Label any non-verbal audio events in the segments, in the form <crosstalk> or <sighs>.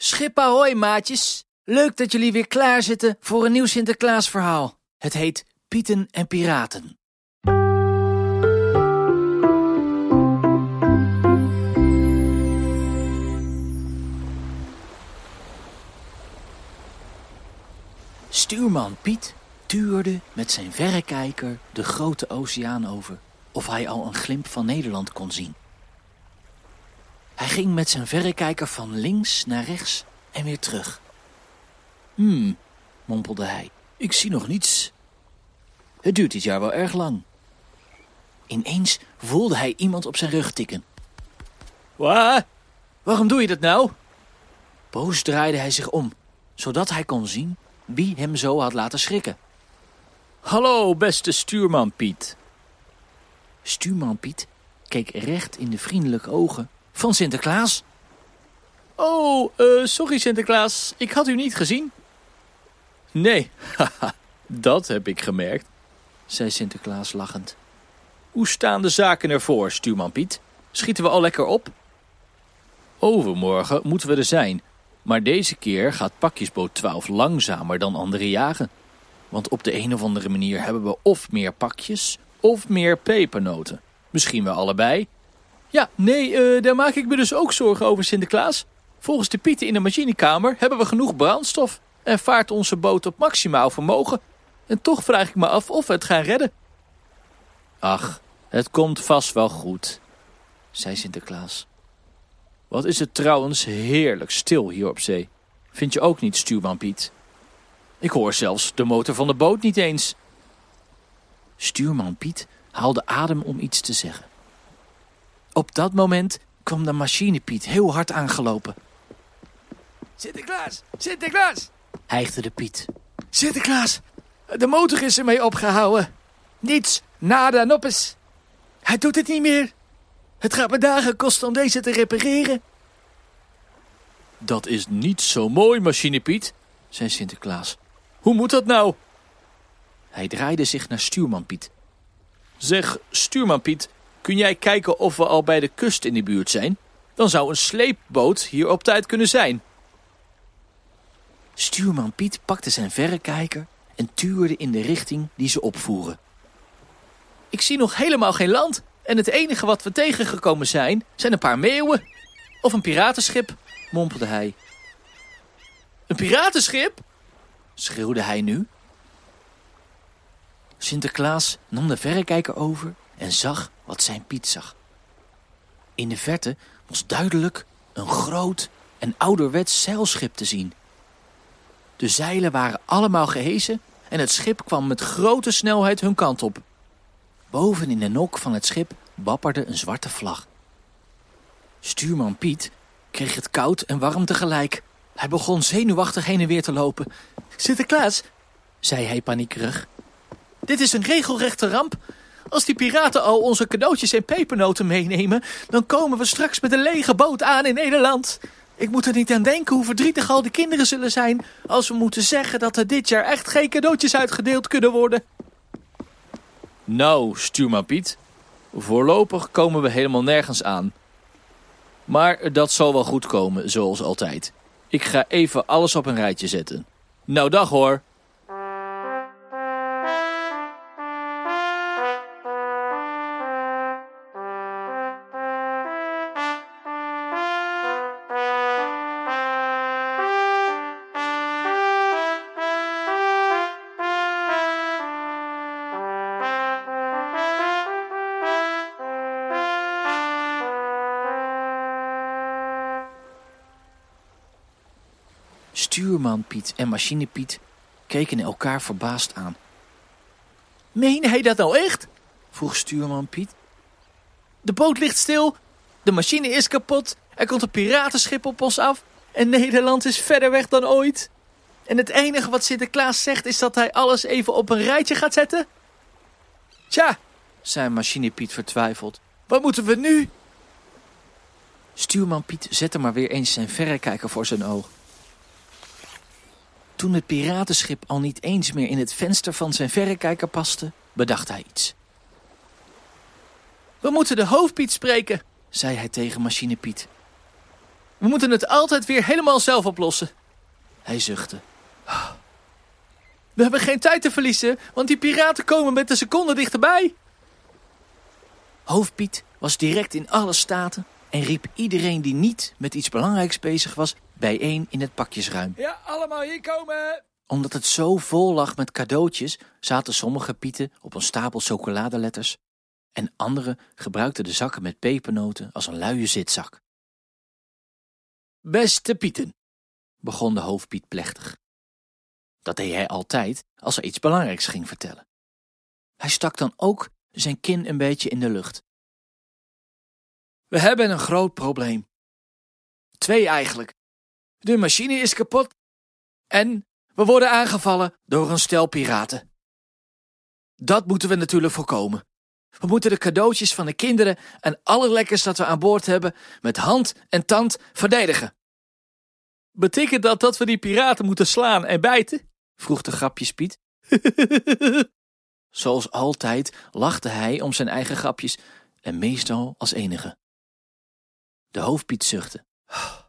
Schip ahoy, maatjes. Leuk dat jullie weer klaar zitten voor een nieuw Sinterklaasverhaal. Het heet Pieten en Piraten. Stuurman Piet tuurde met zijn verrekijker de grote oceaan over of hij al een glimp van Nederland kon zien. Hij ging met zijn verrekijker van links naar rechts en weer terug. Hmm, mompelde hij, ik zie nog niets. Het duurt dit jaar wel erg lang. Ineens voelde hij iemand op zijn rug tikken. Waar? Waarom doe je dat nou? Boos draaide hij zich om, zodat hij kon zien wie hem zo had laten schrikken. Hallo, beste stuurman Piet. Stuurman Piet keek recht in de vriendelijke ogen van Sinterklaas. Oh, uh, sorry Sinterklaas, ik had u niet gezien. Nee, haha, dat heb ik gemerkt, zei Sinterklaas lachend. Hoe staan de zaken ervoor, stuurman Piet? Schieten we al lekker op? Overmorgen moeten we er zijn, maar deze keer gaat pakjesboot 12 langzamer dan andere jaren. Want op de een of andere manier hebben we of meer pakjes of meer pepernoten. Misschien wel allebei. Ja, nee, uh, daar maak ik me dus ook zorgen over Sinterklaas. Volgens de pieten in de machinekamer hebben we genoeg brandstof en vaart onze boot op maximaal vermogen. En toch vraag ik me af of we het gaan redden. Ach, het komt vast wel goed, zei Sinterklaas. Wat is het trouwens heerlijk stil hier op zee. Vind je ook niet, stuurman Piet? Ik hoor zelfs de motor van de boot niet eens. Stuurman Piet haalde adem om iets te zeggen. Op dat moment kwam de machine Piet heel hard aangelopen. Sinterklaas, Sinterklaas, hijgde de Piet. Sinterklaas, de motor is ermee opgehouden. Niets, nada, noppes. Hij doet het niet meer. Het gaat me dagen kosten om deze te repareren. Dat is niet zo mooi, machine Piet, zei Sinterklaas. Hoe moet dat nou? Hij draaide zich naar stuurman Piet. Zeg, stuurman Piet, kun jij kijken of we al bij de kust in de buurt zijn? Dan zou een sleepboot hier op tijd kunnen zijn. Stuurman Piet pakte zijn verrekijker en tuurde in de richting die ze opvoeren. Ik zie nog helemaal geen land en het enige wat we tegengekomen zijn, zijn een paar meeuwen. Of een piratenschip, mompelde hij. Een piratenschip? schreeuwde hij nu. Sinterklaas nam de verrekijker over en zag wat zijn Piet zag. In de verte was duidelijk een groot en ouderwets zeilschip te zien. De zeilen waren allemaal gehesen en het schip kwam met grote snelheid hun kant op. Boven in de nok van het schip wapperde een zwarte vlag. Stuurman Piet kreeg het koud en warm tegelijk. Hij begon zenuwachtig heen en weer te lopen. Sinterklaas, zei hij paniekerig. Dit is een regelrechte ramp. Als die piraten al onze cadeautjes en pepernoten meenemen... dan komen we straks met een lege boot aan in Nederland. Ik moet er niet aan denken hoe verdrietig al die kinderen zullen zijn... als we moeten zeggen dat er dit jaar echt geen cadeautjes uitgedeeld kunnen worden. Nou, stuurman Piet. Voorlopig komen we helemaal nergens aan. Maar dat zal wel goed komen, zoals altijd. Ik ga even alles op een rijtje zetten. Nou, dag hoor. Stuurman Piet en Machine Piet keken elkaar verbaasd aan. Meen hij dat nou echt? vroeg Stuurman Piet. De boot ligt stil, de machine is kapot, er komt een piratenschip op ons af en Nederland is verder weg dan ooit. En het enige wat Sinterklaas zegt is dat hij alles even op een rijtje gaat zetten? Tja, zei Machine Piet vertwijfeld. Wat moeten we nu? Stuurman Piet zette maar weer eens zijn verrekijker voor zijn oog. Toen het piratenschip al niet eens meer in het venster van zijn verrekijker paste, bedacht hij iets. We moeten de hoofdpiet spreken, zei hij tegen Machine Piet. We moeten het altijd weer helemaal zelf oplossen. Hij zuchtte. We hebben geen tijd te verliezen, want die piraten komen met een seconde dichterbij. Hoofdpiet was direct in alle staten en riep iedereen die niet met iets belangrijks bezig was bijeen in het pakjesruim. Ja, allemaal hier komen. Omdat het zo vol lag met cadeautjes, zaten sommige pieten op een stapel chocoladeletters en anderen gebruikten de zakken met pepernoten als een luie zitzak. Beste pieten, begon de hoofdpiet plechtig. Dat deed hij altijd als er iets belangrijks ging vertellen. Hij stak dan ook zijn kin een beetje in de lucht. We hebben een groot probleem. Twee eigenlijk. De machine is kapot en we worden aangevallen door een stel piraten. Dat moeten we natuurlijk voorkomen. We moeten de cadeautjes van de kinderen en alle lekkers dat we aan boord hebben met hand en tand verdedigen. Betekent dat dat we die piraten moeten slaan en bijten? vroeg de grapjes Piet. <laughs> Zoals altijd lachte hij om zijn eigen grapjes en meestal als enige. De hoofdpiet zuchtte. <sighs>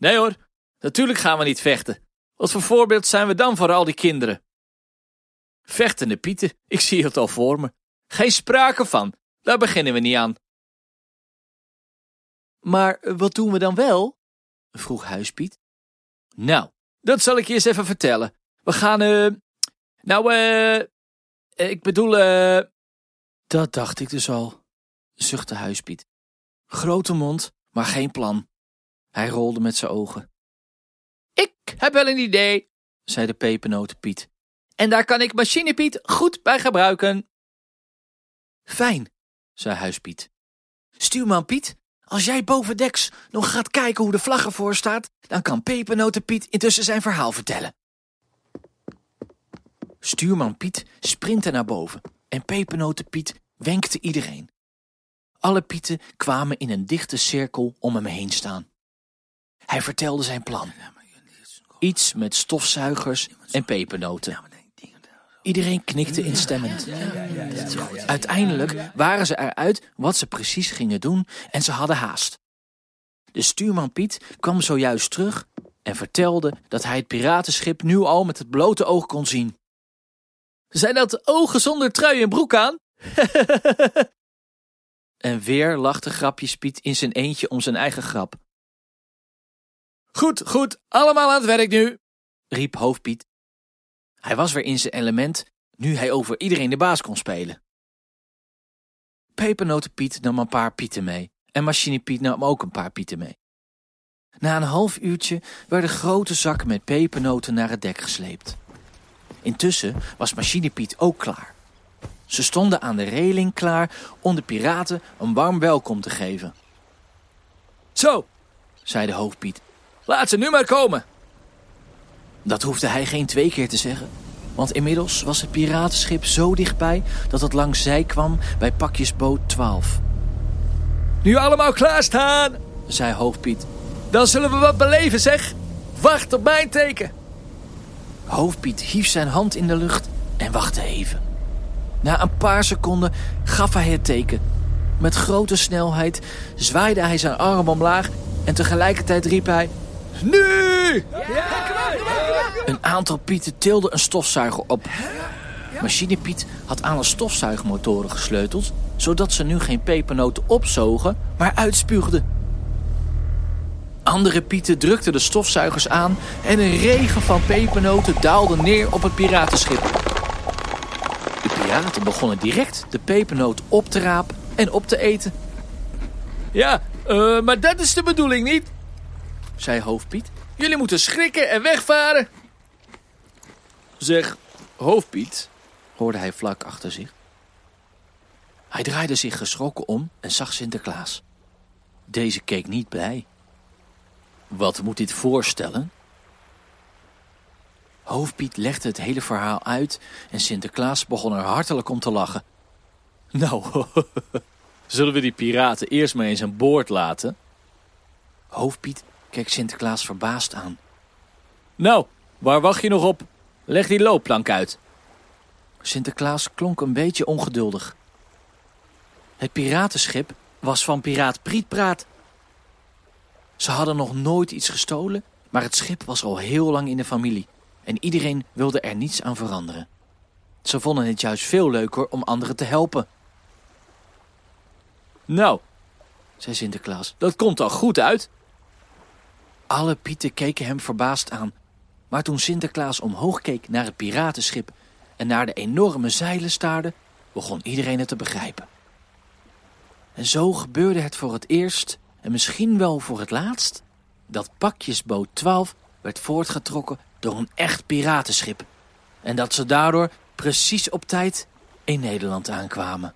Nee hoor, natuurlijk gaan we niet vechten. Wat voor voorbeeld zijn we dan voor al die kinderen? Vechtende pieten, <laughs> ik zie het al voor me. Geen sprake van, daar beginnen we niet aan. Maar wat doen we dan wel? vroeg Huispiet. Nou, dat zal ik je eens even vertellen. We gaan, eh. nou, eh. ik bedoel, eh. Dat dacht ik dus al, zuchtte Huispiet. Grote mond, maar geen plan. Hij rolde met zijn ogen. Ik heb wel een idee, zei de pepernotenpiet. En daar kan ik machinepiet goed bij gebruiken. Fijn, zei Huispiet. Stuurman Piet, als jij bovendeks nog gaat kijken hoe de vlag ervoor staat, dan kan Pepernotenpiet intussen zijn verhaal vertellen. Stuurman Piet sprintte naar boven en Pepernotenpiet wenkte iedereen. Alle pieten kwamen in een dichte cirkel om hem heen staan. Hij vertelde zijn plan. Iets met stofzuigers en pepernoten. Iedereen knikte instemmend. Uiteindelijk waren ze eruit wat ze precies gingen doen en ze hadden haast. De stuurman Piet kwam zojuist terug en vertelde dat hij het piratenschip nu al met het blote oog kon zien. Zijn dat ogen zonder trui en broek aan? <laughs> en weer lachte grapjes Piet in zijn eentje om zijn eigen grap. Goed, goed, allemaal aan het werk nu, riep Hoofdpiet. Hij was weer in zijn element, nu hij over iedereen de baas kon spelen. Pepernotenpiet nam een paar pieten mee en Machinepiet nam ook een paar pieten mee. Na een half uurtje werden grote zakken met pepernoten naar het dek gesleept. Intussen was Machinepiet ook klaar. Ze stonden aan de reling klaar om de piraten een warm welkom te geven. Zo, zei de hoofdpiet. Laat ze nu maar komen. Dat hoefde hij geen twee keer te zeggen. Want inmiddels was het piratenschip zo dichtbij dat het langs zij kwam bij pakjesboot 12. Nu allemaal klaarstaan, zei Hoofdpiet. Dan zullen we wat beleven, zeg. Wacht op mijn teken. Hoofdpiet hief zijn hand in de lucht en wachtte even. Na een paar seconden gaf hij het teken. Met grote snelheid zwaaide hij zijn arm omlaag en tegelijkertijd riep hij... Nu! Een aantal pieten tilden een stofzuiger op. Machinepiet had aan een stofzuigmotoren gesleuteld, zodat ze nu geen pepernoten opzogen, maar uitspuugden. Andere pieten drukten de stofzuigers aan en een regen van pepernoten daalde neer op het piratenschip. De piraten begonnen direct de pepernoot op te rapen en op te eten. Ja, uh, maar dat is de bedoeling niet, zei Hoofdpiet. Jullie moeten schrikken en wegvaren. Zeg, Hoofdpiet, hoorde hij vlak achter zich. Hij draaide zich geschrokken om en zag Sinterklaas. Deze keek niet blij. Wat moet dit voorstellen? Hoofdpiet legde het hele verhaal uit en Sinterklaas begon er hartelijk om te lachen. Nou, <laughs> zullen we die piraten eerst maar eens aan boord laten? Hoofdpiet keek Sinterklaas verbaasd aan. Nou, waar wacht je nog op? Leg die loopplank uit. Sinterklaas klonk een beetje ongeduldig. Het piratenschip was van piraat Prietpraat. Ze hadden nog nooit iets gestolen, maar het schip was al heel lang in de familie en iedereen wilde er niets aan veranderen. Ze vonden het juist veel leuker om anderen te helpen. Nou, zei Sinterklaas, dat komt al goed uit. Alle pieten keken hem verbaasd aan, maar toen Sinterklaas omhoog keek naar het piratenschip en naar de enorme zeilen staarde, begon iedereen het te begrijpen. En zo gebeurde het voor het eerst, en misschien wel voor het laatst, dat pakjesboot 12 werd voortgetrokken door een echt piratenschip. En dat ze daardoor precies op tijd in Nederland aankwamen.